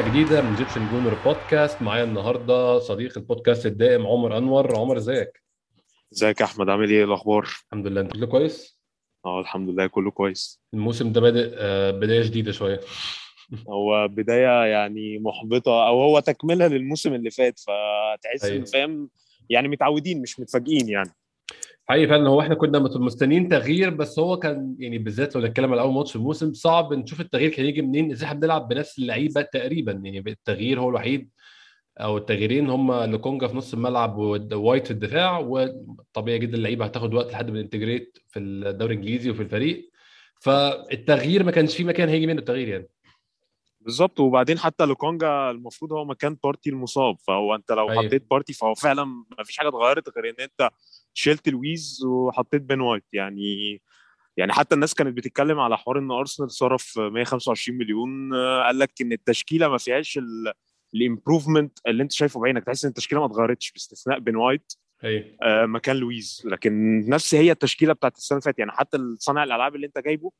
حلقة جديدة من جيبسن جونر بودكاست معايا النهارده صديق البودكاست الدائم عمر أنور. عمر إزيك؟ ازيك يا أحمد؟ عامل إيه؟ الأخبار؟ الحمد لله. أنت كله كويس؟ آه الحمد لله كله كويس. الموسم ده بادئ آه، بداية جديدة شوية. هو بداية يعني محبطة أو هو تكملة للموسم اللي فات فتحس. إن فاهم يعني متعودين مش متفاجئين يعني. حقيقي فعلا هو إحنا كنا مستنيين تغيير بس هو كان يعني بالذات لو نتكلم على أول ماتش في الموسم صعب نشوف التغيير كان يجي منين إزاي إحنا بنلعب بنفس اللعيبة تقريبا يعني التغيير هو الوحيد أو التغييرين هم لوكونجا في نص الملعب ووايت في الدفاع وطبيعي جدا اللعيبة هتاخد وقت لحد ما integrate في الدوري الإنجليزي وفي الفريق. فالتغيير ما كانش فيه مكان هيجي منه التغيير يعني. بالظبط. وبعدين حتى لوكونجا المفروض هو مكان بارتي المصاب. فهو انت لو أيوة. حطيت بارتي فهو فعلا ما فيش حاجة اتغيرت غير إن أنت شلت لويز وحطيت بين وايت. يعني يعني حتى الناس كانت بتتكلم على حوار إن أرسنال صرف 125 مليون. آه، قال لك إن التشكيلة ما فيهاش ال improvement اللي أنت شايفه بعينك. تحس إن التشكيلة ما اتغيرتش باستثناء بين وايت أيوه. آه، مكان لويز. لكن نفس هي التشكيلة بتاعت السنة اللي فاتت. يعني حتى صانع الألعاب اللي أنت جايبه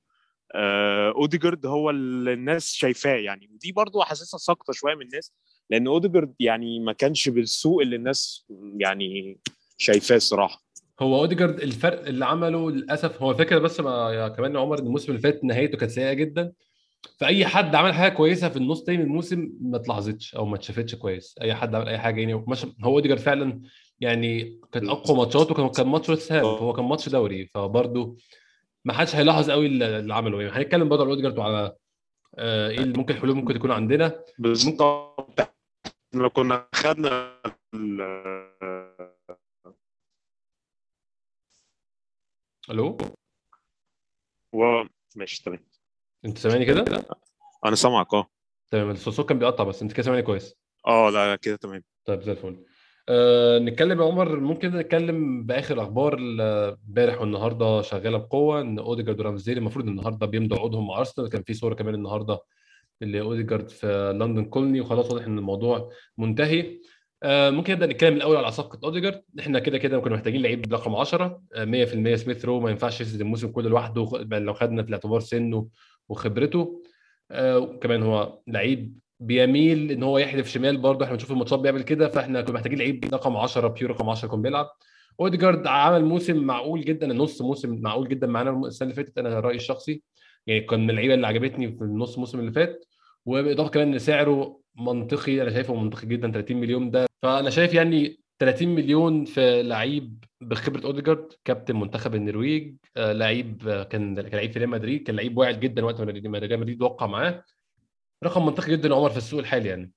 أوديجارد هو اللي الناس شايفاه يعني. ودي برضو حاسسها ساقطة شوية من الناس لأن أوديجارد يعني ما كانش بالسوء اللي الناس يعني شايفاه الصراحه هو أوديجارد الفرق اللي عمله للأسف هو فكرة بس ما يا كمان عمر إن الموسم اللي فات نهايته كانت سيئة جدا. فأي حد عمل حاجة كويسة في النص تاني من الموسم ما اتلاحظتش أو ما اتشافتش كويس. أي حد عمل أي حاجة يعني هو أوديجارد فعلا يعني كانت أقوى ماتشاته كان كان ماتش ويست هام فهو كان ماتش دوري. فبرضه ما حدش هيلاحظ قوي اللي عمله. يعني هنتكلم برضه على اوديجارد وعلى آه، إيه اللي ممكن الحلول ممكن تكون عندنا. بالظبط لو كنا خدنا ال- ألو؟ و... ماشي تمام. أنت سامعني كده؟ أنا سامعك أه. تمام الصوت كان بيقطع بس أنت كده سامعني كويس. أه لا كده تمام. طيب زي الفل. أه نتكلم يا عمر. ممكن نتكلم بآخر أخبار امبارح والنهاردة شغالة بقوة إن أوديجارد ورامزديل المفروض النهارده بيمضوا عقودهم مع أرسنال. كان في صورة كمان النهارده اللي أوديجارد في لندن كولني وخلاص واضح إن الموضوع منتهي. أه ممكن نبدأ نتكلم الأول على صفقة أوديجارد. إحنا كده كده كنا محتاجين لعيب رقم 10 أه 100% سميث رو. ما ينفعش يسد الموسم كله لوحده خ- لو خدنا في الاعتبار سنه وخبرته. أه وكمان هو لعيب بيميل إن هو يحذف شمال برضه إحنا بنشوف الماتشات بيعمل كده فإحنا كنا محتاجين لعيب رقم 10 pure رقم 10 يكون بيلعب. أوديجارد عمل موسم معقول جدا النص موسم معقول جدا معانا السنة اللي فاتت أنا رأيي الشخصي. يعني كان من اللعيبة اللي عجبتني في النص موسم اللي فات. وبالإضافة كمان إن سعره منطقي أنا شايفه منطقي جدا 30 مليون ده. فأنا شايف يعني 30 مليون في لعيب بخبرة أوديجارد كابتن منتخب النرويج آه لعيب آه، كان كان لعيب في ريال مدريد كان لعيب واعد جدا وقت ما ريال مدريد وقع معاه. رقم منطقي جدا عمر في السوق الحالي يعني.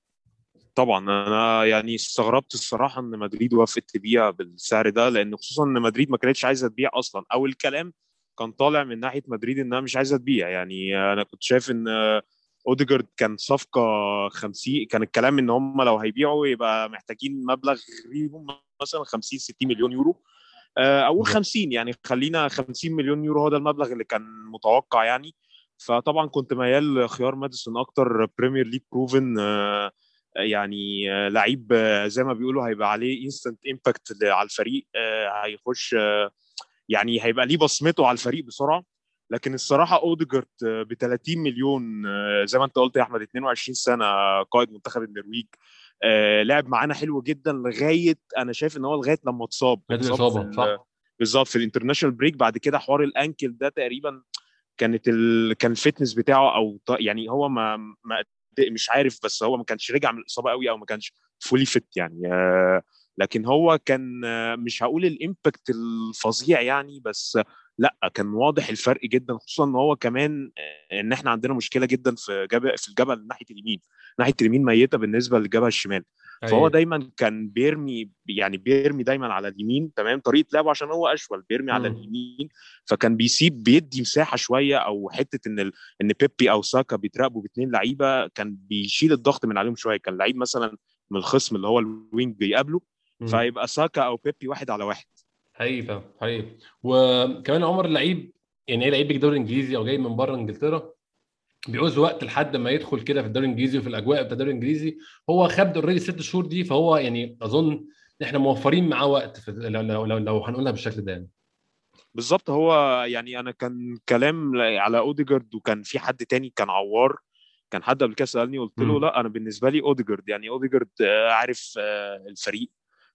طبعا أنا يعني استغربت الصراحة إن مدريد وافقت تبيع بالسعر ده لأن خصوصا إن مدريد ما كانتش عايزة تبيع أصلا. أو الكلام كان طالع من ناحية مدريد إنها مش عايزة تبيع. يعني أنا كنت شايف إن أوديجارد كان صفقة 50 كان الكلام إن هم لو هيبيعوا يبقى محتاجين مبلغ غريب مثلا 50 60 مليون يورو. آه، أقول بالظبط. 50 يعني خلينا 50 مليون يورو هو ده المبلغ اللي كان متوقع يعني. فطبعا كنت ميال خيار ماديسون أكتر Premier League proven يعني آه، لعيب آه، زي ما بيقولوا هيبقى عليه instant impact على الفريق آه، هيخش يعني هيبقى ليه بصمته على الفريق بسرعة. لكن الصراحة اوديجارد ب 30 مليون زي ما أنت قلت يا أحمد 22 سنة قائد منتخب النرويج لعب معانا حلو جدا لغاية أنا شايف إن هو لغاية لما اتصاب. الاصابه صح. بالظبط في ال international break بعد كده حوار ال ankle ده تقريبا كانت ال... كان ال fitness بتاعه أو يعني هو ما, ما مش عارف بس هو ما كانش رجع من الإصابة قوي أو ما كانش fully fit يعني آه، لكن هو كان آه، مش هقول ال impact الفظيع يعني بس لأ كان واضح الفرق جدا خصوصا إن هو كمان آه، إن إحنا عندنا مشكلة جدا في جبل في الجبل ناحية اليمين ناحية اليمين ميتة بالنسبة للجبهه الشمال. فهو أيوة. دايما كان بيرمي يعني بيرمي دايما على اليمين تمام طريقة لعبه عشان هو أشول بيرمي على مم. اليمين فكان بيسيب بيدي مساحة شوية أو حتة إن ال... إن بيبي أو ساكا بيتراقبوا باثنين لعيبة كان بيشيل الضغط من عليهم شوية كان لعيب مثلا من الخصم اللي هو ال wing بيقابله. فيبقى ساكا أو بيبي واحد على واحد حقيقي فاهم حقيقي وكمان عمر اللعيب يعني إيه لعيب بيجي الدوري الإنجليزي أو جاي من بره إنجلترا بيعوز وقت لحد ما يدخل كده في الدوري الانجليزي وفي الأجواء بتاع الدوري الانجليزي. هو خد already ست شهور دي فهو يعني أظن إحنا موفرين معاه وقت في لو لو, لو, لو هنقولها بالشكل ده يعني. بالظبط هو يعني أنا كان كلام على أوديجارد وكان في حد تاني كان عوار كان حد قبل كده سألني قلت له. لا أنا بالنسبة لي أوديجارد يعني أوديجارد آه، عارف آه، الفريق.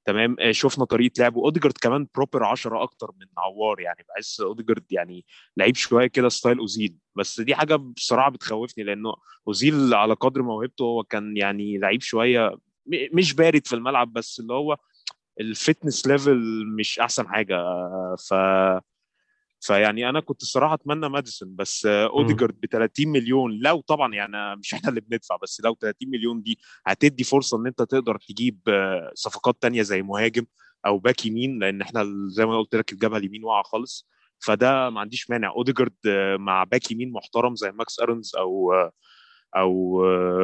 تمام؟ آه، شفنا طريقة لعبه اوديجارد كمان proper 10 أكتر من عوار يعني بحس أوديجارد يعني لعيب شوية كده style أوزيل. بس دي حاجة بصراحة بتخوفني لأنه أوزيل على قدر موهبته هو كان يعني لعيب شوية مش بارد في الملعب بس اللي هو ال fitness level مش أحسن حاجة ف فيعني أنا كنت الصراحة أتمنى ماديسون بس أوديجارد ب 30 مليون لو طبعا يعني مش إحنا اللي بندفع بس لو 30 مليون دي هتدي فرصة إن أنت تقدر تجيب صفقات تانية زي مهاجم أو باك يمين لأن إحنا زي ما قلت لك الجبهة اليمين واقعة خالص. فده ما عنديش مانع. أوديجارد مع باك يمين محترم زي ماكس أرونز أو أو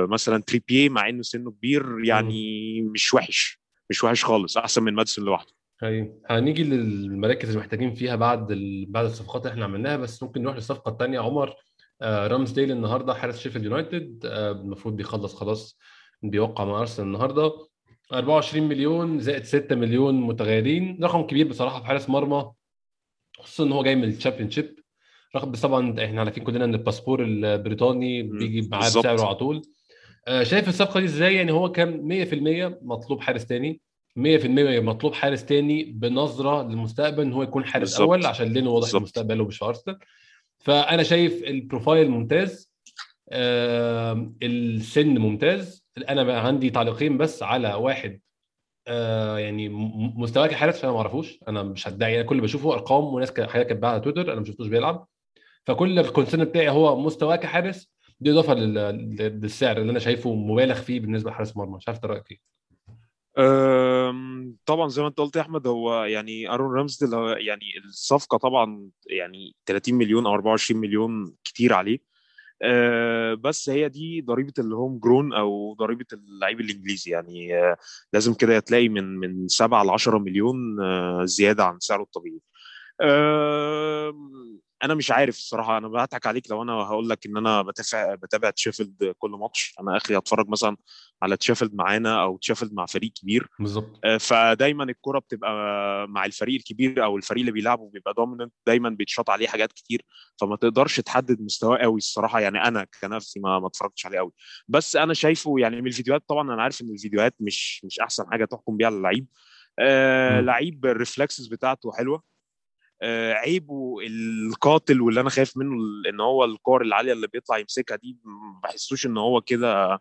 مثلا تريبيه مع إنه سنه كبير يعني مش وحش مش وحش خالص أحسن من ماديسون لوحده. هي هنيجي للمراكز اللي محتاجين فيها بعد ال... بعد الصفقات اللي إحنا عملناها بس ممكن نروح للصفقه الثانية عمر آه رامزديل النهارده حارس شيفيلد يونايتد. آه المفروض بيخلص خلاص بيوقع مع أرسنال النهارده. 24 مليون زائد 6 مليون متغيرين. رقم كبير بصراحة في حارس مرمى خصوصا إن هو جاي من ال Championship رقم بس طبعا إحنا عارفين كلنا إن الباسبور البريطاني. بيجي معاه. بسعره على طول. آه، شايف الصفقة دي إزاي؟ يعني هو كان 100% مطلوب حارس تاني. 100% مطلوب حارس تاني بنظرة للمستقبل إن هو يكون حارس بالظبط. اول عشان لينو واضح بالظبط. مستقبله مش في أرسنال. فأنا شايف ال profile ممتاز آه السن ممتاز. أنا بقى عندي تعليقين بس على واحد آه يعني مستواه كحارس أنا ما أعرفوش. أنا مش هدعي أنا كل بشوفه أرقام وناس حاجات كاتباها على تويتر أنا ما شفتوش بيلعب. فكل الكونسيرن بتاعي هو مستواه كحارس دي إضافة لل- للسعر اللي أنا شايفه مبالغ فيه بالنسبة لحارس مرمى. مش عارف رأيك إيه؟ طبعا زي ما أنت قلت يا أحمد هو يعني أرون رامسديل هو يعني الصفقة طبعا يعني 30 مليون أو 24 مليون كتير عليه. أه، بس هي دي ضريبة ال home grown أو ضريبة اللعيب الإنجليزي. يعني أه، لازم كده تلاقي من من 7 ل 10 مليون أه، زيادة عن سعره الطبيعي. أنا مش عارف الصراحة أنا بضحك عليك لو أنا هقول لك إن أنا بتابع بتابع شيفيلد كل ماتش. أنا اخري اتفرج مثلا على شيفيلد معانا أو شيفيلد مع فريق كبير. بالظبط. آه، فدايما الكرة بتبقى مع الفريق الكبير أو الفريق اللي بيلعبه بيبقى dominant دايما بيتشاط عليه حاجات كتير. فما تقدرش تحدد مستواه قوي الصراحة. يعني أنا كنفسي ما ما اتفرجتش عليه قوي. بس أنا شايفه يعني من الفيديوهات طبعا أنا عارف إن الفيديوهات مش مش أحسن حاجة تحكم بيها على اللعيب. آه. لعيب ال reflexes بتاعته حلوة. عيبه القاتل واللي أنا خايف منه إن هو الكور العالية اللي بيطلع يمسكها دي ما بحسوش إن هو كده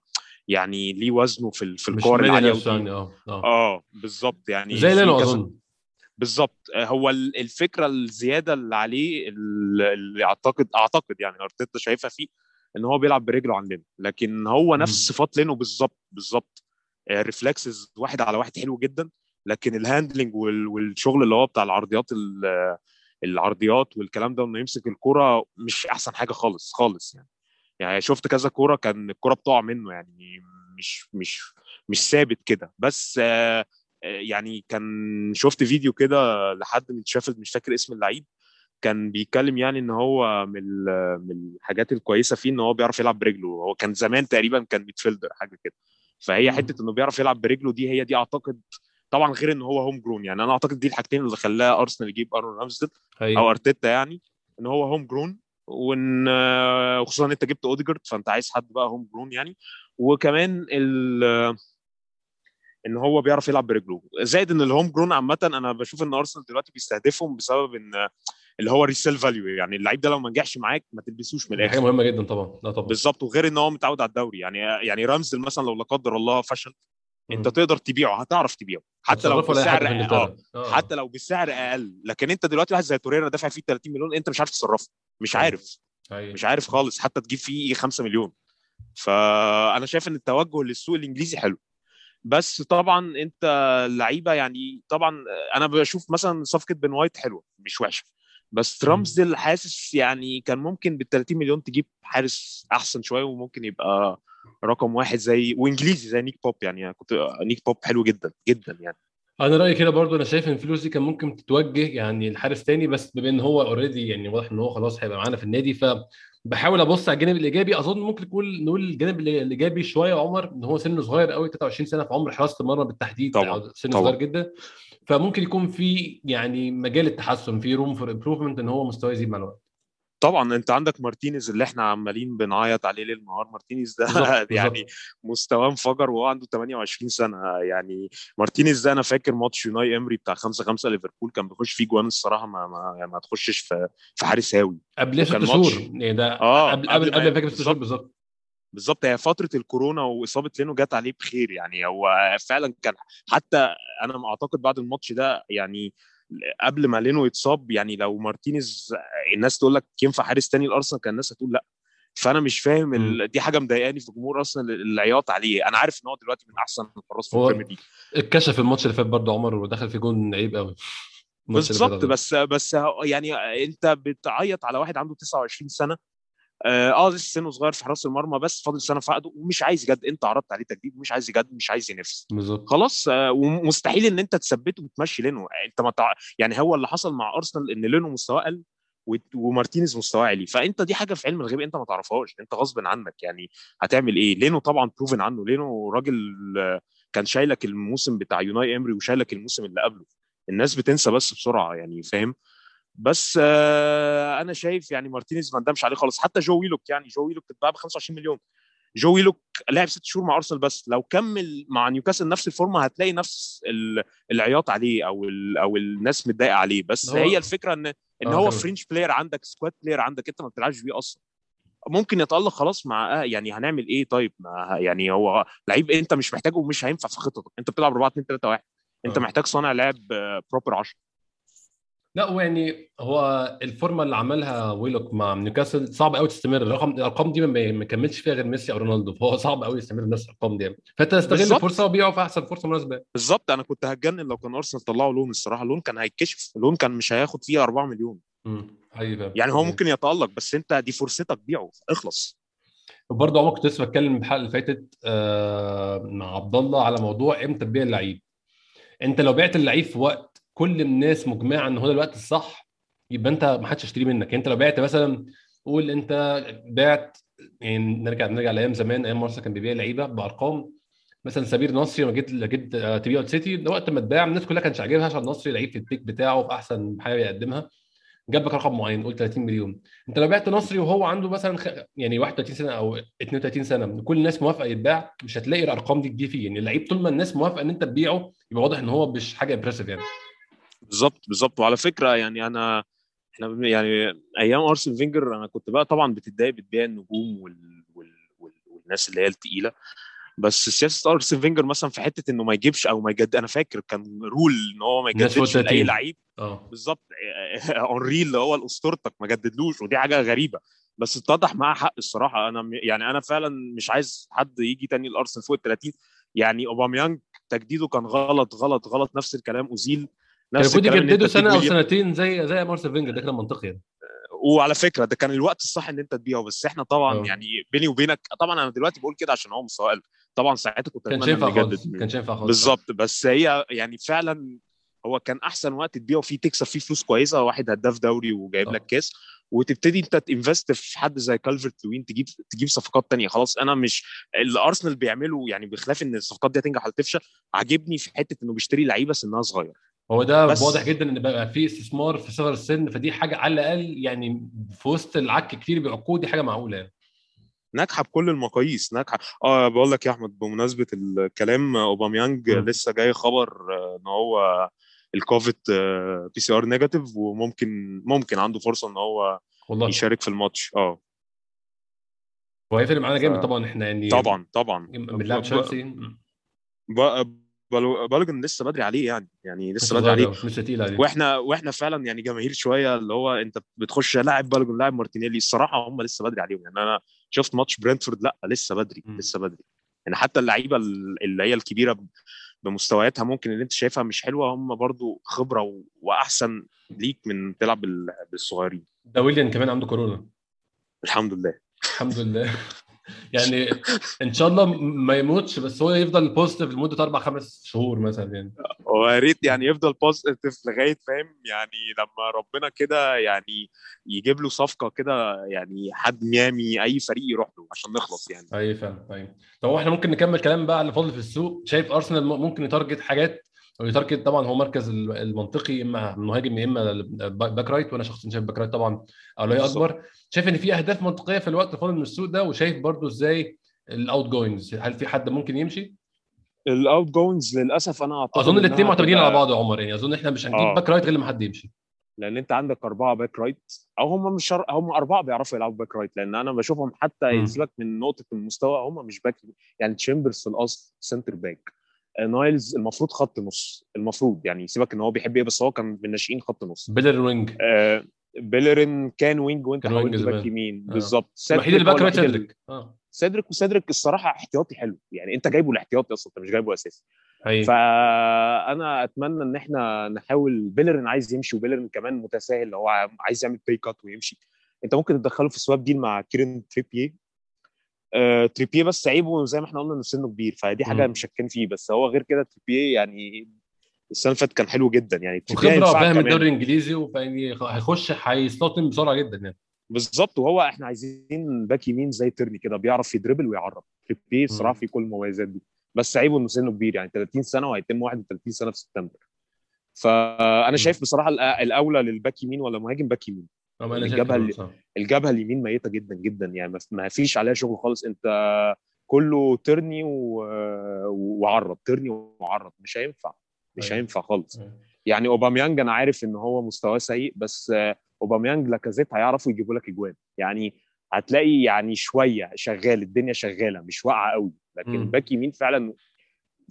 يعني ليه وزنه في في الكور العالية يعني آه آه. آه بالظبط يعني زي كذا- أظن. بالظبط. آه، هو ال- الفكرة الزيادة اللي عليه ال- اللي اعتقد أعتقد يعني أرتيتا شايفها فيه إن هو بيلعب برجله عندنا لكن هو نفس. صفات لينو بالظبط بالظبط. reflexes واحد على واحد حلو جدا لكن ال handling وال- والشغل اللي هو بتاع العرضيات ال- العرضيات والكلام ده انه يمسك الكرة مش أحسن حاجة خالص خالص يعني. يعني شفت كذا كوره كان الكرة بتقع منه يعني مش مش مش ثابت كده. بس آه، آه، يعني كان شفت فيديو كده لحد من شيفيلد مش فاكر اسم اللعيب كان بيتكلم يعني إن هو من من الحاجات الكويسة فيه إن هو بيعرف يلعب برجله. هو كان زمان تقريبا كان midfielder حاجة كده. فهي. حتة إنه بيعرف يلعب برجله دي هي دي أعتقد طبعا غير إن هو home grown يعني أنا أعتقد دي الحاجتين اللي خلاها ارسنال يجيب آرون رامسديل أو هي أرتيتا يعني إن هو home grown وإن آه، وخصوصا إن أنت جبت اوديجارد فأنت عايز حد بقى home grown يعني. وكمان ال إن هو بيعرف يلعب برجله. زائد إن ال home grown عامة أنا بشوف إن ارسنال دلوقتي بيستهدفهم بسبب إن اللي هو resale value يعني اللعيب ده لو ما نجحش معاك ما تلبسوش من دي حاجة الآخر. مهمة جدا طبعا. لا طبعا. بالظبط. وغير إن هو متعود على الدوري. يعني يعني رامسديل مثلا لو لا قدر الله فشل أنت. تقدر تبيعه هتعرف تبيعه. حتى لو بسعر آه انجلترا آه. حتى لو بسعر أقل. لكن أنت دلوقتي واحد زي توريرا دافع فيه 30 مليون أنت مش عارف تصرفه. مش أيوة. عارف. هي. مش عارف خالص. حتى تجيب فيه 5 مليون. فأنا شايف إن التوجه للسوق الإنجليزي حلو. بس طبعا أنت اللعيبه يعني طبعا أنا بشوف مثلا صفقة بن وايت حلوة مش وحشة. بس مم. رامسديل حاسس يعني كان ممكن بال 30 مليون تجيب حارس أحسن شوية وممكن يبقى رقم واحد زي وإنجليزي زي نيك بوب يعني كنت نيك بوب حلو جدا جدا يعني أنا رأيي كده برضو أنا شايف إن الفلوس دي كان ممكن تتوجه يعني لحارس تاني بس بما إن هو already يعني واضح إن هو خلاص هيبقى معانا في النادي فبحاول أبص على الجانب الإيجابي أظن ممكن نقول نقول الجانب الإيجابي شوية عمر إن هو سنه صغير قوي 23 سنة في عمر حراسة المرمى بالتحديد طبعاً، سنه طبعاً. صغير جدا فممكن يكون في يعني مجال التحسن في room for improvement إن هو مستواه يزيد مع الوقت. طبعا أنت عندك مارتينيز اللي إحنا عمالين بنعيط عليه ليل نهار. مارتينيز ده بالظبط يعني مستواه انفجر وهو عنده 28 سنة. يعني مارتينيز ده أنا فاكر ماتش يوناي إمري بتاع 5 5 ليفربول كان بيخش فيه جوان الصراحة ما ما, يعني ما تخشش في في حارس هاوي. قبل ست شهور يعني ده آه قبل قبل قبل ما قبل ما فاكر ست شهور بالظبط. بالظبط هي فترة الكورونا وإصابة لينو جت عليه بخير يعني هو فعلا كان حتى أنا أعتقد بعد الماتش ده يعني قبل ما لينو يتصاب يعني لو مارتينيز الناس تقول لك ينفع حارس تاني الارسنال كان الناس هتقول لأ. فأنا مش فاهم. ال... دي حاجة مضايقاني في جمهور أرسنال العياط عليه. أنا عارف إن هو دلوقتي من أحسن الحراس في البريمير ليج. اتكشف الماتش اللي فات برضه عمر ودخل في جون عيب قوي بالظبط بس بس يعني أنت بتعيط على واحد عنده 29 سنة آه آه، لسه سنه صغير في حراس المرمى بس فاضل سنة في عقده ومش عايز يجدد أنت عرضت عليه تجديد ومش عايز يجدد مش عايز ينافس. بالظبط. خلاص آه، ومستحيل إن أنت تثبته وتمشي لينو. أنت ما تع... يعني هو اللي حصل مع أرسنال إن لينو مستواه قل و- ومارتينيز مستواه عالي. فأنت دي حاجة في علم الغيب أنت ما تعرفهاش. أنت غصب عنك يعني هتعمل إيه؟ لينو طبعا proven عنه. لينو راجل آه، كان شايلك الموسم بتاع يوناي إمري وشايلك الموسم اللي قبله. الناس بتنسى بس بسرعة يعني فاهم؟ بس آه أنا شايف يعني مارتينيز ما ندمش عليه خالص. حتى جو ويلوك يعني جو ويلوك اتباع ب 25 مليون. جو ويلوك لعب ست شهور مع أرسنال بس. لو كمل مع نيوكاسل نفس ال form ة هتلاقي نفس ال- العياط عليه أو أو الناس متضايقة عليه. بس هو- هي الفكرة إن إن آه، هو. fringe player عندك squad player عندك أنت ما بتلعبش بيه أصلا. ممكن يتألق خلاص مع آه يعني هنعمل إيه؟ طيب ما يعني هو لعيب أنت مش محتاجه ومش هينفع في خطتك أنت بتلعب 4 2 3 1 أنت. محتاج صانع لعب proper 10 لا ويعني هو الفورمة اللي عملها ويلوك مع نيوكاسل صعب قوي تستمر. الرقم الأرقام دي ما كملش فيها غير ميسي أو رونالدو فهو صعب قوي يستمر بنفس الأرقام دي. فأنت استغل. الفرصه وبيعه في أحسن فرصة مناسبة. بالظبط. أنا كنت هتجنن لو كان أرسنال طلعوا لون الصراحة. لون كان هيتكشف. لون كان مش هياخد فيه 4 مليون. امم. يعني هو ممكن يتألق بس أنت دي فرصتك بيعه. اخلص. وبرضه عمر كنت لسه بتكلم الحلقة اللي فاتت آه، مع عبد الله على موضوع إمتى تبيع اللعيب. أنت لو بعت اللعيب في وقت كل الناس مجمعة إن هو ده الوقت الصح يبقى أنت ما حدش يشتري منك. يعني أنت لو بعت مثلا قول أنت بعت يعني نرجع نرجع لأيام زمان أيام آرسن كان بيبيع لعيبة بأرقام. مثلا سمير نصري لما جيت جيت آه، تبيعه سيتي وقت ما اتباع الناس كلها كانش عاجبها عشان نصري لعيب في ال peak بتاعه في أحسن حاجة بيقدمها. جاب لك رقم معين قول 30 مليون. أنت لو بعت نصري وهو عنده مثلا خ... يعني 31 سنة أو 32 سنة كل الناس موافقة يتباع مش هتلاقي الأرقام دي تجي فيه. يعني اللعيب طول ما الناس موافقة إن أنت تبيعه يبقى واضح إن هو مش حاجة impressive يعني. بالظبط بالظبط. وعلى فكرة يعني أنا إحنا يعني أيام أرسن فينجر أنا كنت بقى طبعا بتتضايق بتبيع النجوم وال... وال... وال... والناس اللي هي التقيلة. بس سياسة أرسن فينجر مثلا في حتة إنه ما يجيبش أو ما يجدد أنا فاكر كان rule إن هو ما يجددش لأي 30. لعيب. آه. بالظبط. هنري اللي هو الأسطورتك ما جددلوش ودي حاجة غريبة. بس اتضح معاه حق الصراحة. أنا يعني أنا فعلا مش عايز حد يجي تاني الارسنال فوق ال 30 يعني أوباميانج تجديده كان غلط غلط غلط. نفس الكلام. أوزيل كان نفس المفروض الكلام إن يجددوا سنة أو. سنتين زي زي آرسن فينجر ده كلام منطقي يعني وعلى فكرة ده كان الوقت الصح إن أنت تبيعه بس إحنا طبعا أه. يعني بيني وبينك طبعا أنا دلوقتي بقول كده عشان هو مستواه قل. طبعا ساعتها كنت ينفع إنه خالص كانش ينفع خالص بالظبط بس هي يعني فعلا هو كان أحسن وقت تبيعه فيه تكسب فيه فلوس كويسة واحد هداف دوري وجايب. لك كاس وتبتدي أنت ت invest في حد زي كالفرت لوين تجيب تجيب صفقات تانية خلاص أنا مش اللي أرسنال بيعمله يعني بخلاف إن الصفقات دي هتنجح ولا تفشل عاجبني في حتة إنه بيشتري لعيبة سنها صغير هو ده بس- واضح جدا إن بقى في استثمار في صغر السن فدي حاجة على الأقل يعني في وسط العك كتير بعقود دي حاجة معقولة يعني. ناجحة بكل المقاييس ناجحة. آه بقول لك يا أحمد بمناسبة الكلام أوباميانج. لسه جاي خبر آه، إن هو الكوفيد PCR negative وممكن ممكن عنده فرصة إن هو والله. يشارك في الماتش. آه. هو هيفرق معانا جامد طبعا إحنا يعني طبعا طبعا. بنلعب تشيلسي. بالوجن لسه بدري عليه يعني يعني لسه بدري عليه. لسه تقيل عليه. وإحنا وإحنا فعلا يعني جماهير شوية اللي هو أنت بتخش لاعب بالوجن لاعب مارتينيلي الصراحة هم لسه بدري عليهم. يعني أنا شفت ماتش برنتفورد لأ لسه بدري مم. لسه بدري. يعني حتى اللعيبة اللي هي الكبيرة بمستوياتها ممكن اللي أنت شايفها مش حلوة هم برضو خبرة و... وأحسن ليك من تلعب بال... بالصغيرين. ده ويليام كمان عنده كورونا. الحمد لله. الحمد لله. يعني إن شاء الله ما يموتش بس هو يفضل positive لمدة أربع خمس شهور مثلا يعني. ويا ريت يعني يفضل positive لغاية فاهم؟ يعني لما ربنا كده يعني يجيب له صفقة كده يعني حد ميامي أي فريق يروح له عشان نخلص يعني. اي فعلا أيوه طب هو إحنا ممكن نكمل كلام بقى على اللي فاضل في السوق؟ شايف أرسنال ممكن ي target حاجات وي target طبعا هو مركز المنطقي إما مهاجم يا اما back right وأنا شخصيا شايف back right طبعا اولويه أكبر شايف إن في أهداف منطقية في الوقت الفاضل من السوق ده وشايف برضو إزاي ال outgoings هل في حد ممكن يمشي؟ الاوت جوينجز للأسف أنا أعتقد أظن الاثنين معتمدين على بعض يا عمر يعني أظن إحنا مش هنجيب آه. back right غير لما حد يمشي لأن أنت عندك أربعة back right أو هم مش شر... هم أربعة بيعرفوا يلعبوا back right لأن أنا بشوفهم حتى مم. يسيبك من نقطة المستوى هم مش back يعني تشامبرز في الاصل center back نايلز المفروض خط نص. المفروض يعني سيبك إن هو بيحب إيه بس هو كان من الناشئين خط نص. بيلرين wing. آه بيلرين كان wing وانت كان wing حولته back. يمين. آه. بالظبط. الوحيد اللي back right سيدريك. آه. سيدريك وسيدريك الصراحة احتياطي حلو. يعني انت جايبه الاحتياطي أصلا انت مش جايبه أساسي. حقيقي. فأنا أتمنى إن إحنا نحاول بيلرين عايز يمشي وبيلرين كمان متساهل هو عايز يعمل pay cut ويمشي. أنت ممكن تدخله في swap deal مع كيرن تريبيه آه، تريبيه بس عيبه زي ما إحنا قلنا إنه سنه كبير فدي حاجة. مشككين فيه. بس هو غير كده تريبيه يعني السنة اللي فاتت كان حلو جدا. يعني وخبرة فاهم. الدوري الإنجليزي وفاهم هيخش هي settle down بسرعة جدا يعني. بالظبط. وهو إحنا عايزين back يمين زي ترني كده بيعرف ي dribble ويعرب تريبيه الصراحه. في كل المميزات دي. بس عيبه إنه سنه كبير. يعني 30 سنة وهيتم 31 سنة في سبتمبر. فأنا شايف بصراحة الأولى لل back يمين ولا مهاجم back يمين. الجبهة كده اللي-. الجبهة اليمين ميتة جدا جدا يعني ما- فيش عليها شغل خالص أنت كله ترني و... وعرب ترني وعرب مش هينفع مش أيوة. هينفع خالص أيوة. يعني أوباميانج أنا عارف إن هو مستواه سيء بس أوباميانج لاكازيت هيعرفوا يجيبوا لك أجوان يعني هتلاقي يعني شوية شغال الدنيا شغالة مش واقعة قوي لكن. ال back يمين فعلا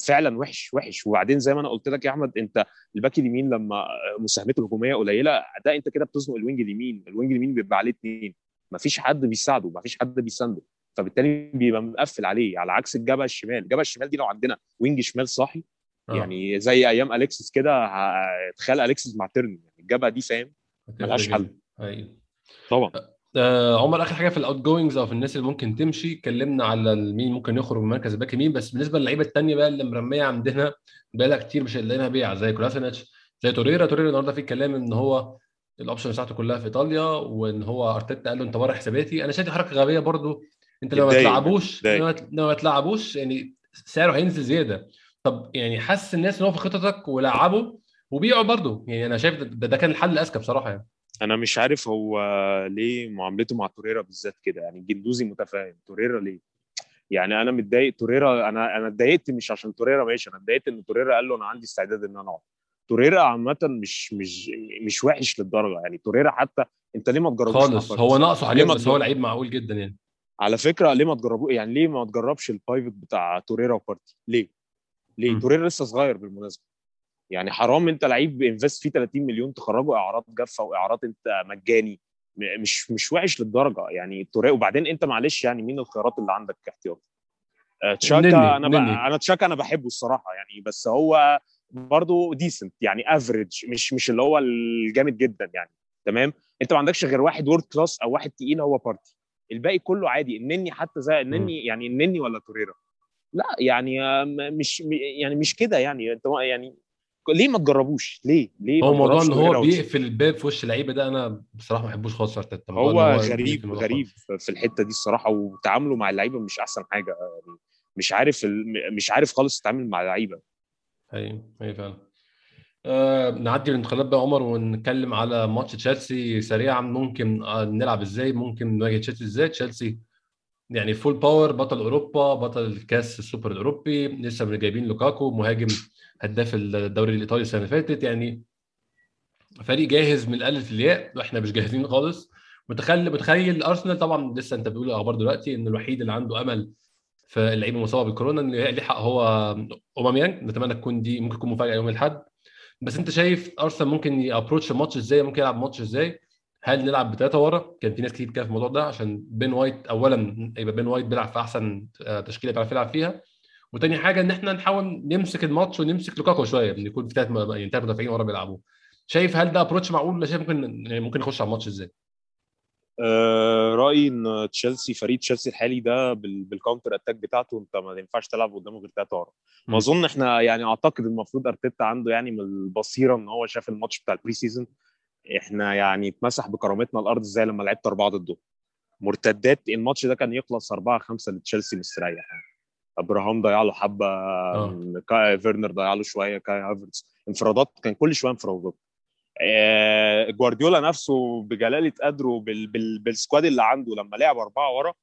فعلا وحش وحش. وبعدين زي ما أنا قلت لك يا أحمد أنت ال back اليمين لما مساهمته الهجومية قليلة ده أنت كده بتزنق ال wing اليمين. ال wing اليمين بيبقى عليه اثنين مفيش حد بيساعده مفيش حد بيسانده فبالتالي بيبقى مقفل عليه. على عكس الجبهة الشمال. الجبهة الشمال دي لو عندنا wing شمال صاحي آه. يعني زي أيام اليكسس كده تخيل اليكسس مع تيرني. يعني الجبهة دي فاهم؟ ملهاش حل. أيوة. طبعا. آه عمر اخر حاجة في ال outgoings أو في الناس اللي ممكن تمشي. اتكلمنا على مين ممكن يخرج من مركز ال back يمين. بس بالنسبة للعيبة الثانية بقى اللي مرمية عندنا بقى كتير مش هنلاقيها بيعة زي كولاسينيتش زي توريرا. توريرا النهارده في كلام إن هو ال option بتاعته كلها في إيطاليا وإن هو أرتيتا قال له أنت بره حساباتي. أنا شايف حركة غبية برضو. أنت لو ما تلعبوش. لو ما- تلعبوش يعني سعره هينزل زيادة. طب يعني حس الناس إن هو في خططك ولعبه وبيعه برضو. يعني أنا شايف ده, ده كان الحل الأذكى بصراحة يعني. أنا مش عارف هو ليه معاملته مع توريرا بالذات كده يعني جندوزي متفاهم توريرا ليه؟ يعني أنا متضايق توريرا أنا أنا اتضايقت مش عشان توريرا ماشي أنا اتضايقت إن توريرا قال له أنا عندي استعداد إن أنا أقعد. توريرا عامة مش مش مش وحش للدرجة يعني توريرا حتى أنت ليه ما تجربوش خالص؟ هو ناقصه حاجات بس هو لعيب معقول جدا يعني. على فكرة ليه ما تجربوه يعني ليه ما تجربش ال pivot بتاع توريرا وبارتي؟ ليه؟ ليه. توريرا لسه صغير بالمناسبة. يعني حرام انت لعيب invest فيه 30 مليون تخرجه إعارة جافة وإعارة انت مجاني. مش مش وحش للدرجة يعني توريرا وبعدين انت معلش يعني مين الخيارات اللي عندك احتياطي آه، تشاكا أنا ب... نني. أنا تشاكا أنا بحبه الصراحة يعني بس هو برضه decent يعني average مش مش اللي هو الجامد جدا يعني. تمام؟ انت ما عندكش غير واحد world class أو واحد تقيل هو بارتي الباقي كله عادي. النني حتى زي النني يعني النني ولا توريرا؟ لا يعني آه، مش يعني مش كده يعني. انت يعني ليه ما تجربوش؟ ليه؟ ليه هو موضوع إن هو؟ بيقفل الباب في وش اللعيبة ده أنا بصراحة ما بحبوش خالص أرتيتا. هو بيقفل غريب غريب في الحتة دي الصراحة وتعامله مع اللعيبة مش أحسن حاجة. يعني مش عارف مش عارف خالص يتعامل مع اللعيبة. أيوه أيوه فعلا. آه نعدي الانتقالات بقى عمر ونتكلم على ماتش تشيلسي سريعا. ممكن آه نلعب إزاي؟ ممكن نواجه تشيلسي إزاي؟ تشيلسي يعني full power بطل أوروبا بطل الكاس السوبر الأوروبي لسه من جايبين لوكاكو مهاجم هداف الدوري الإيطالي السنة اللي فاتت. يعني فريق جاهز من الألف للياء وإحنا مش جاهزين خالص. متخيل متخيل أرسنال طبعا لسه أنت بتقول أخبار دلوقتي إن الوحيد اللي عنده أمل في اللعيبة المصابة بالكورونا ان يلحق هو اوباميانج نتمنى تكون دي ممكن تكون مفاجأة يوم الأحد. بس أنت شايف أرسنال ممكن ي approach الماتش إزاي؟ ممكن يلعب ماتش إزاي؟ هل نلعب بثلاثه ورا؟ كان في ناس كتير كده في الموضوع ده عشان بين وايت اولا يبقى بين وايت بيلعب في أحسن آه، تشكيلة بيعرف يلعب فيها. وتاني حاجة إن إحنا نحاول نمسك الماتش ونمسك لوكاكو شوية إن يكون في ثلاث يعني ثلاث مدافعين ورا بيلعبوا. شايف هل ده approach معقول؟ ولا شايف ممكن يعني ممكن نخش على الماتش إزاي؟ آه رأيي إن تشيلسي فريق تشيلسي الحالي ده بال- بال counter attack بتاعته أنت ما ينفعش تلعب قدامه غير ثلاثة ورا. مم. واظن إحنا يعني أعتقد المفروض أرتيتا عنده يعني من البصيرة إن هو شاف الماتش بتاع ال pre-season إحنا يعني اتمسح بكرامتنا الأرض زي لما لعبت أربعة ضده؟ مرتدات الماتش ده كان يخلص 4 5 لتشيلسي مستريح. يعني أبراهام ضيع له حبة آه. كاي فيرنر ضيع له شوية كاي هافرتز انفرادات كان كل شوية انفرادات. آه، جوارديولا نفسه بجلالة قدره بال... بال... بال squad اللي عنده لما لعب أربعة ورا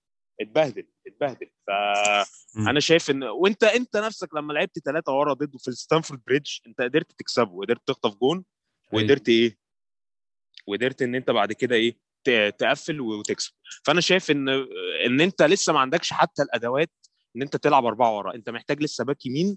اتبهدل اتبهدل. فانا شايف إن وأنت أنت نفسك لما لعبت ثلاثة ورا ضده في الستامفورد بريدج أنت قدرت تكسبه وقدرت تخطف جون. وقدرت إيه؟ وقدرت إن أنت بعد كده إيه تقفل وتكسب. فأنا شايف إن إن أنت لسه ما عندكش حتى الأدوات إن أنت تلعب أربعة ورا. أنت محتاج لسه باك يمين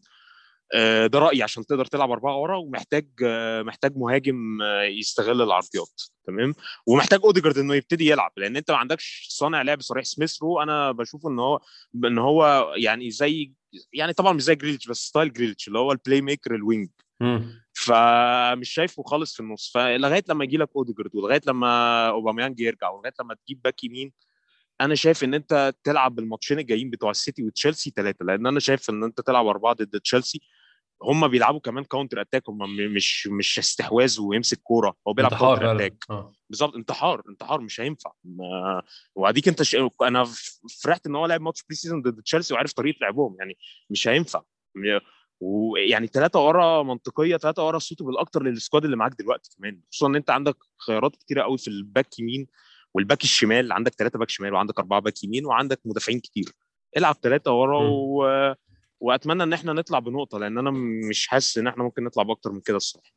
آه، ده رأيي عشان تقدر تلعب أربعة ورا ومحتاج آه، محتاج مهاجم آه، يستغل العرضيات. تمام؟ ومحتاج أوديجارد إنه يبتدي يلعب لأن أنت ما عندكش صانع لعب صريح. سميث رو أنا بشوف إن هو إن هو يعني زي يعني طبعا مش زي جريليتش بس style جريليتش اللي هو ال playmaker ال wing. فمش شايفه خالص في النص. فلغاية لما يجي لك أوديجارد ولغاية لما أوباميانج يرجع ولغاية لما تجيب باك يمين أنا شايف إن أنت تلعب الماتشين الجايين بتوع السيتي وتشيلسي ثلاثة لأن أنا شايف إن أنت تلعب أربعة ضد تشيلسي. هم بيلعبوا كمان counter attack هم مش مش استحواذ ويمسك كورة هو بيلعب counter attack آه. بالظبط انتحار انتحار مش هينفع. وأديك أنت ش... أنا فرحت إن هو لعب ماتش pre-season ضد تشيلسي وعارف طريقة لعبهم يعني مش هينفع. ويعني ثلاثة ورا منطقية ثلاثة ورا suitable أكتر لل squad اللي معاك دلوقتي كمان. خصوصا إن أنت عندك خيارات كتيرة قوي في الباك يمين والباك الشمال. عندك ثلاثة باك شمال وعندك أربعة باك يمين وعندك مدافعين كتير. العب ثلاثة ورا. و... وأتمنى إن إحنا نطلع بنقطة لأن أنا مش حاسس إن إحنا ممكن نطلع بأكتر من كده الصراحة.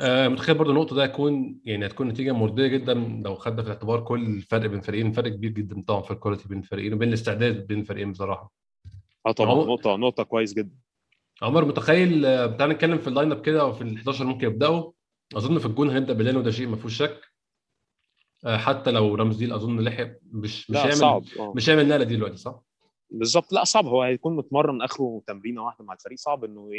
آه، متخيل برضه النقطة ده هيكون يعني هتكون نتيجة مرضية جدا لو خدنا في الاعتبار كل الفرق بين الفريقين فرق كبير جدا طبعا في ال quality بين الفريقين وبين الاستعداد بين الفريقين بصراحة. آه طبعا. نقطة نقطة كويس جدا. عمر متخيل آه، تعالى نتكلم في ال line-up كده وفي ال 11 ممكن يبدأوا أظن في الجون هنبدا بلينو ده شيء ما فيهوش شك آه، حتى لو رامسديل أظن لحق مش مش هيعمل صعب آه. مش هيعمل النقله دي دلوقتي صح؟ بالظبط لا صعب هو هيكون متمرن آخره تمرينة واحدة مع الفريق صعب إنه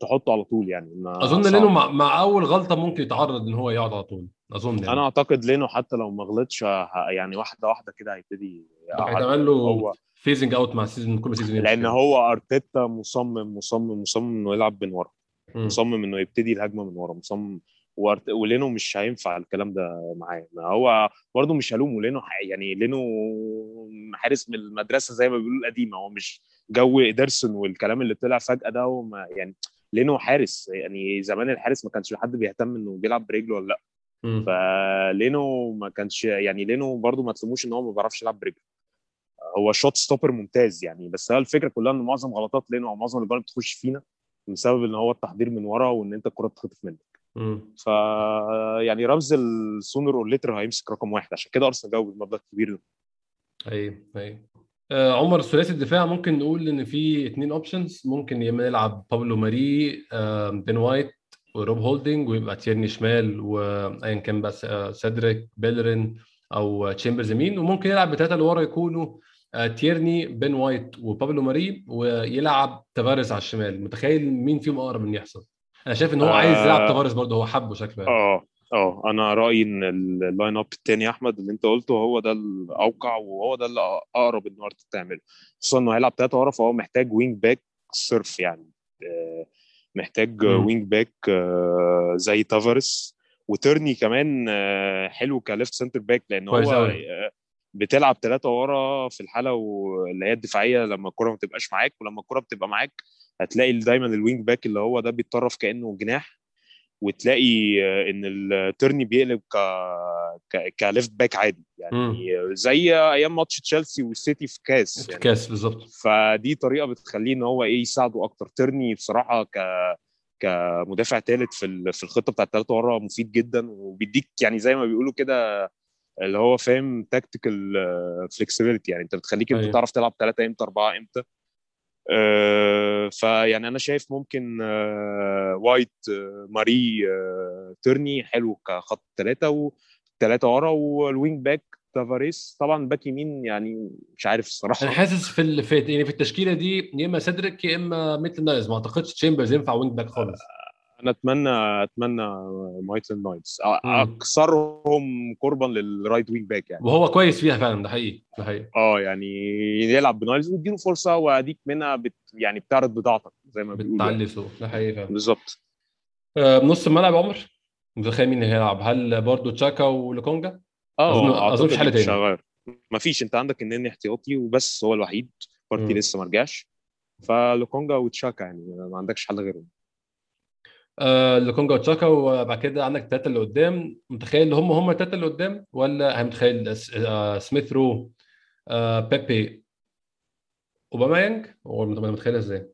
تحطه على طول يعني ما أظن صعب. لينو مع, مع أول غلطة ممكن يتعرض إن هو يقعد على طول أظن يعني أنا أعتقد لينو حتى لو ما غلطش يعني واحدة واحدة كده هيبتدي. هيتعمل له هو phasing out مع ال season كل season لأن. هو أرتيتا مصمم مصمم مصمم إنه يلعب من ورا. مم. مصمم إنه يبتدي الهجمة من ورا. مصمم وأرت... ولينو مش هينفع الكلام ده معاه. ما هو برضه مش هلومه. لينو يعني لينو حارس من المدرسة زي ما بيقولوا القديمة. هو مش زي ايدرسون والكلام اللي طلع فجأة ده هو ما يعني لينو حارس. يعني زمان الحارس ما كانش حد بيهتم إنه بيلعب برجله ولا لأ. فلينو ما كانش يعني لينو برضه ما تلوموش إن هو ما بيعرفش يلعب برجله. هو shot stopper ممتاز يعني بس هي الفكرة كلها إن معظم غلطات لينو أو معظم الجوال بتخش فينا بسبب إن هو التحضير من ورا وإن أنت الكرة بتخطف منك. ف يعني رامسديل sooner or later هيمسك رقم واحد عشان كده أرسنال جابه بالمبلغ الكبير ده أيوه أيوه. آه عمر ثلاثي الدفاع ممكن نقول إن في اثنين options ممكن يا إما نلعب بابلو ماري آه بين وايت وروب هولدنج ويبقى تيرني شمال وأيا كان بس آه سيدريك بيلرين أو تشامبرز يمين وممكن يلعب بثلاثه اللي ورا يكونوا آه تيرني بين وايت وبابلو ماري ويلعب تافاريز على الشمال متخيل مين فيهم أقرب ان يحصل أنا شايف ان هو آه. عايز يلعب تافاريز برضه هو حبه شكله يعني. آه آه أنا رأيي إن ال line-up الثاني يا أحمد اللي أنت قلته هو ده الأوقع وهو ده اللي أقرب ان أرتيتا تعمله خصوصا إنه هيلعب ثلاثة ورا فهو محتاج wing back صرف يعني آه، محتاج مم. wing back آه، زي تافاريس وتيرني كمان آه، حلو ك left center back لأن هو. آه، بتلعب ثلاثة ورا في الحالة اللي هي الدفاعية لما الكرة ما تبقاش معاك ولما الكرة بتبقى معاك هتلاقي دايما ال wing back اللي هو ده بيتطرف كأنه جناح وتلاقي آه، إن الترني بيقلب ك ك ك left back عادي. يعني زي أيام ماتش تشيلسي والسيتي في كاس في يعني. كاس بالظبط. فدي طريقة بتخليه إن هو إيه يساعده أكتر. ترني بصراحة ك كمدافع ثالث في في الخطة بتاعت الثلاثه ورا مفيد جدا وبيديك يعني زي ما بيقولوا كده اللي هو فاهم tactical flexibility يعني انت بتخليك انت أيوة. تعرف تلعب ثلاثة إمتى أربعة إمتى؟ آه، فيعني أنا شايف ممكن آه، وايت آه، ماري آه، ترني حلو كخط ثلاثة وثلاثه ورا. وال wing back تافاريس طبعا باك يمين يعني مش عارف الصراحة. أنا حاسس في في يعني في التشكيلة دي يا إما سيدريك يا إما ميتلاند نايلز ما أعتقدش تشامبرز ينفع wing back خالص. أنا اتمنى أتمنى ميتلاند نايلز. اكثرهم قربا لل right wing back يعني. وهو كويس فيها فعلا ده حقيقي ده حقيقي. آه يعني يلعب بنايلز ويديله فرصة وأديك منها بت يعني بتعرض بضاعتك زي ما بيقولوا يعني. بتعلي سوق ده حقيقي فعلا. بالظبط. آه، بنص الملعب عمر؟ متخيل مين هيلعب؟ هل برضه تشاكا ولوكونجا؟ آه أظن مفيش حل مش تاني. هغير. مفيش أنت عندك النني احتياطي وبس هو الوحيد. بارتي. لسه ما رجعش. فلوكونجا وتشاكا يعني ما عندكش حل غيرهم. آه لوكونجا وتشاكا وبعد كده عندك الثلاثه اللي قدام. متخيل اللي هم هم الثلاثه اللي قدام ولا متخيل س- آه سميث رو آه بيبي اوباميانج ولا متخيل إزاي؟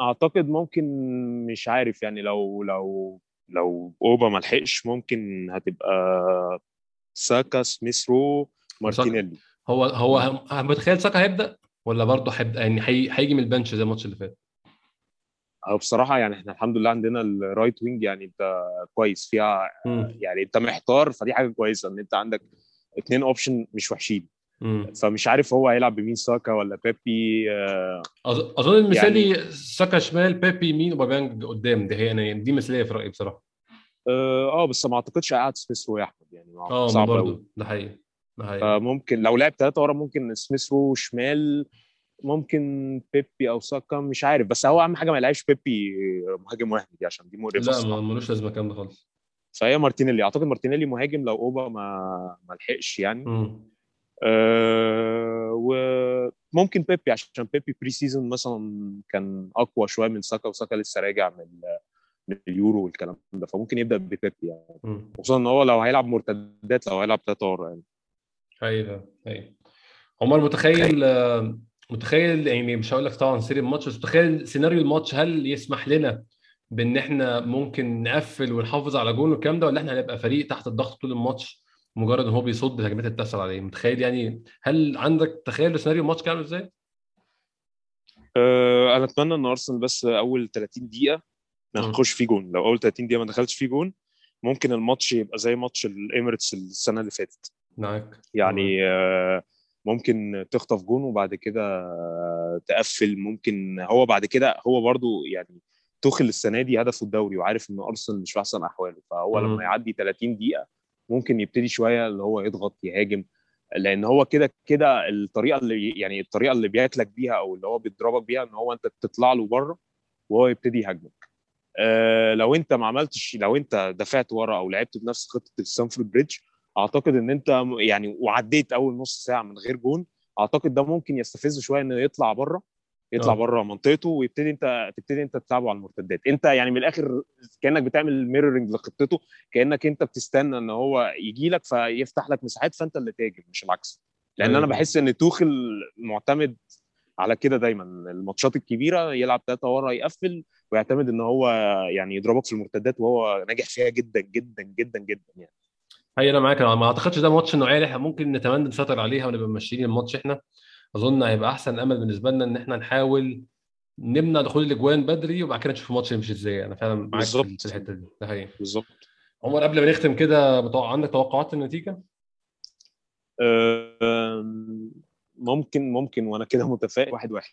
أعتقد ممكن مش عارف يعني لو لو لو أوبا ما لحقش ممكن هتبقى ساكا سميث رو مارتينيلي. هو هو متخيل ساكا هيبدأ ولا برضه هيبدأ يعني هي- هيجي من ال bench زي الماتش اللي فات؟ أو بصراحة يعني إحنا الحمد لله عندنا ال right wing يعني أنت كويس فيها مم. يعني أنت محتار فدي حاجة كويسة إن أنت عندك اتنين option مش وحشين مم. فمش عارف هو هيلعب بمين ساكا ولا بيبي آه، أظن المثالي ساكا شمال بيبي يمين أوباميانج قدام دي هي يعني دي مثالية في رأيي بصراحة آه آه، بس ما أعتقدش قاعد سميث رو يا أحمد يعني آه صعب برضه ده حقيقي ده حقيقي فممكن لو لعب ثلاثة ورا ممكن سميث رو شمال ممكن بيبي أو ساكا مش عارف بس هو أهم حاجة ما يلعبش بيبي مهاجم واحد دي عشان دي مقرفة لا ملوش لازمة الكلام ده خالص. فهي مارتينيلي. أعتقد مارتينيلي مهاجم لو أوبا ما ما لحقش يعني. أه وممكن بيبي عشان بيبي pre-season مثلا كان أقوى شوية من ساكا وساكا لسه راجع من من اليورو والكلام ده فممكن يبدأ ببيبي يعني. خصوصا إن هو لو هيلعب مرتدات لو هيلعب ثلاثة ورا يعني. أيوه أيوه عمر متخيل متخيل يعني مش هقول لك طبعا سيري الماتش بس متخيل سيناريو الماتش هل يسمح لنا بإن إحنا ممكن نقفل ونحافظ على جون والكلام ده ولا إحنا هنبقى فريق تحت الضغط طول الماتش مجرد إن هو بيصد الهجمات اللي بتحصل عليه متخيل يعني هل عندك تخيل سيناريو الماتش كان عامل إزاي؟ أه أنا أتمنى إن أرسنال بس أول 30 دقيقة ما. نخش فيه جون لو أول 30 دقيقة ما دخلتش فيه جون ممكن الماتش يبقى زي ماتش الاميريتس السنة اللي فاتت معاك يعني آه، ممكن تخطف جون وبعد كده تقفل. ممكن هو بعد كده هو برضو يعني توخيل السنة دي هدفه الدوري وعارف إن أرسنال مش في أحسن أحواله. فهو. لما يعدي 30 دقيقة ممكن يبتدي شوية اللي هو يضغط يهاجم. لأن هو كده كده الطريقة اللي يعني الطريقة اللي بياكلك بيها أو اللي هو بيضربك بيها إن هو أنت تطلع له بره وهو يبتدي يهاجمك. آه لو أنت ما عملتش لو أنت دافعت ورا أو لعبت بنفس خطة الستامفورد بريدج أعتقد إن أنت يعني وعديت أول نص ساعة من غير جون أعتقد ده ممكن يستفزه شوية إنه يطلع بره يطلع آه. بره منطقته ويبتدي أنت تبتدي أنت تلعبه على المرتدات أنت يعني من الآخر كأنك بتعمل mirroring لخطته كأنك أنت بتستنى إن هو يجي لك فيفتح لك مساحات فأنت اللي تهاجم مش العكس لأن أيوة. أنا بحس إن توخل معتمد على كده دايما الماتشات الكبيرة يلعب ثلاثة ورا يقفل ويعتمد إن هو يعني يضربك في المرتدات وهو ناجح فيها جدا جدا جدا جدا يعني هي أنا معاك. أنا ما أعتقدش ده ماتش النوعيه اللي إحنا ممكن نتمنى نسيطر عليها ونبقى ماشيين الماتش إحنا. أظن هيبقى أحسن أمل بالنسبة لنا إن إحنا نحاول نمنع دخول الأجوان بدري وبعد كده نشوف الماتش يمشي إزاي. أنا فعلا معاك في بالظبط. في الحتة دي. ده حقيقي. بالظبط. عمر قبل ما نختم كده متوقع عندك توقعات النتيجه؟ ممكن ممكن وأنا كده متفائل. واحد واحد.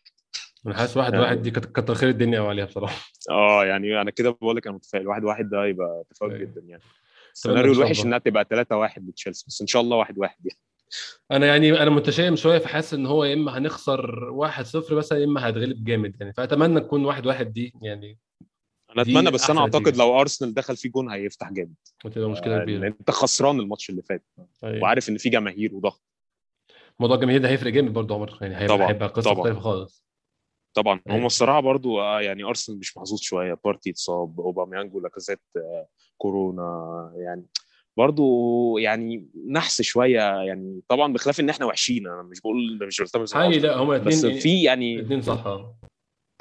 أنا حاسس واحد يعني- واحد دي كت- كتر خير الدنيا عليها بصراحة. آه يعني أنا كده بقول لك أنا متفائل. واحد واحد ده يبقى تفاؤل أيوة. جدا يعني. السيناريو الوحش. إنها تبقى 3 1 لتشيلسي بس إن شاء الله واحد واحد يعني. أنا يعني أنا متشائم شوية فحاسس إن هو يا إما هنخسر 1-0 مثلا يا إما هيتغلب جامد يعني. فأتمنى تكون 1-1 دي يعني. أنا دي أتمنى بس أنا أعتقد نتيجة. لو أرسنال دخل فيه جون هيفتح جامد. وتبقى مشكلة آه، كبيرة. لأن أنت خسران الماتش اللي فات. أيوة. وعارف إن في جماهير وضغط. موضوع الجماهير ده هيفرق جامد برضه عمر. يعني هيبقى هيبقى قصة. مختلفة خالص. طبعا أيوة. هم الصراحة برضو آه، يعني أرسنال مش محظوظ شوية بارتي اتصاب أوباميانج ولاكازيت آه، كورونا يعني برضو يعني نحس شوية يعني طبعا بخلاف إن إحنا وحشين أنا مش بقول مش بلتمس العذر. لا هما بس في يعني الاثنين صح آه.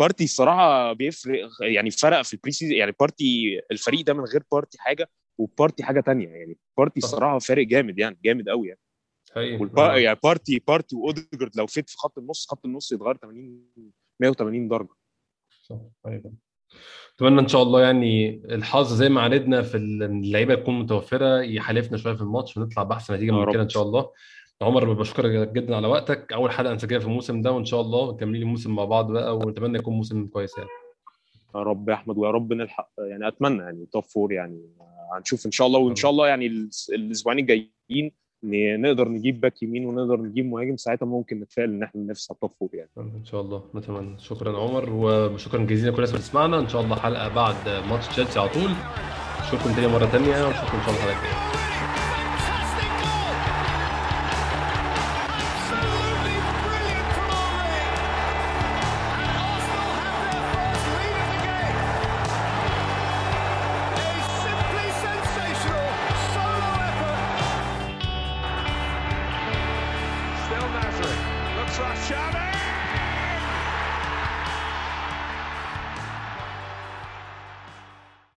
بارتي الصراحة بيفرق يعني فرق في ال pre-season يعني بارتي الفريق ده من غير بارتي حاجة وبارتي حاجة تانية يعني بارتي. الصراحة فارق جامد يعني جامد قوي يعني حقيقي. يعني بارتي بارتي وأوديجارد لو fit في خط النص خط النص يتغير 80 180 درجة. صح أيوه أتمنى إن شاء الله يعني الحظ زي ما عانينا في اللعيبة تكون متوفرة يحالفنا شوية في الماتش ونطلع بأحسن نتيجة من رب. كده إن شاء الله. عمر بشكرك جدا على وقتك. أول حلقة نسجلها في الموسم ده وإن شاء الله مكملين الموسم مع بعض بقى ونتمنى يكون موسم كويس يعني. يا رب يا أحمد ويا رب نلحق يعني أتمنى يعني top four يعني هنشوف إن شاء الله وإن شاء الله يعني الأسبوعين الجايين نقدر نجيب باك يمين ونقدر نجيب مهاجم ساعتها ممكن نتفائل إن إحنا ننافس على ال top four يعني. إن شاء الله. نتمنى شكرا عمر وشكرا جزيلا لكل الناس اللي بتسمعنا. إن شاء الله حلقة بعد ماتش تشيلسي على طول. اشوفكم تاني مرة تانية واشوفكم إن شاء الله الحلقة الجايه